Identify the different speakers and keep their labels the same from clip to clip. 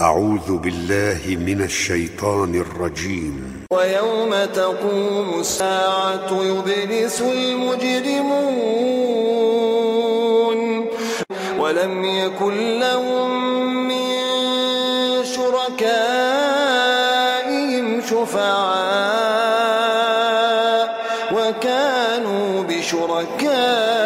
Speaker 1: أعوذ بالله من الشيطان الرجيم.
Speaker 2: ويوم تقوم الساعة يبلس المجرمون. ولم يكن لهم من شركائهم شفعاء. وكانوا بشركائهم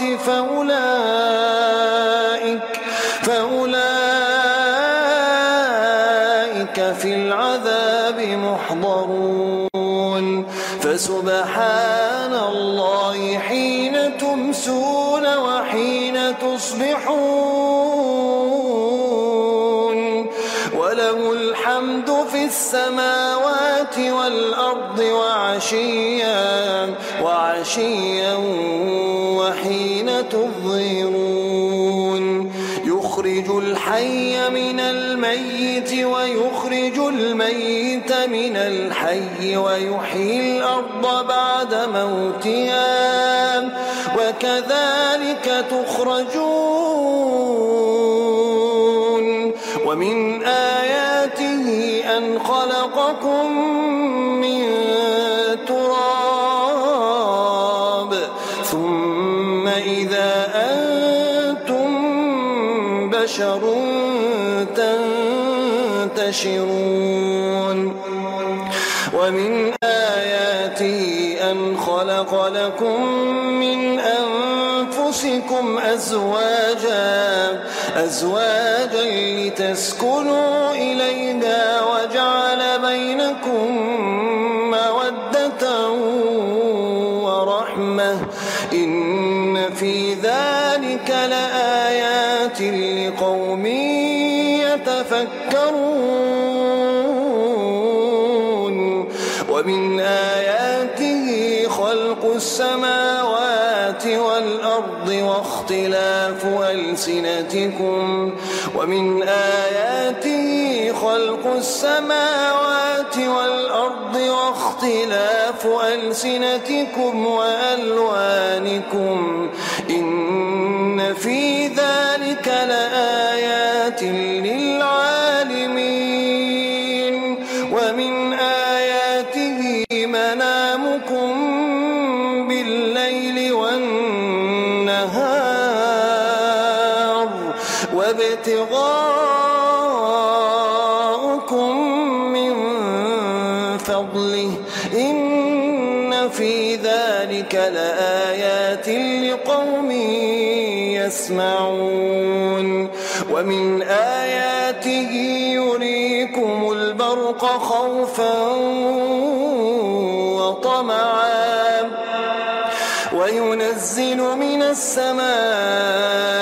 Speaker 2: فأولئك فأولئك في العذاب محضرون. فسبحان الله حين تمسون وحين تصبحون. وله الحمد في السماوات والأرض وعشيا وعشيا يخرج الحي من الميت ويخرج الميت من الحي ويحيي الأرض بعد موتها وكذلك تخرجون. ومن آياته أن خلقكم بشر تنتشرون. ومن آياته أن خلق لكم من أنفسكم أزواجا أزواجا لتسكنوا إليها ذلك لآيات لقوم يتفكرون. ومن آياته خلق السماوات والأرض واختلاف ألسنتكم ومن آياته خلق السماوات والأرض واختلاف ألسنتكم وألوانكم إن في وابتغاؤكم من فضله. إن في ذلك لآيات لقوم يسمعون. ومن آياته يريكم البرق خوفا وطمعا. وينزل من السماء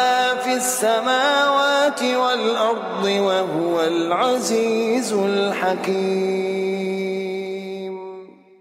Speaker 2: في السماوات والأرض وهو العزيز الحكيم.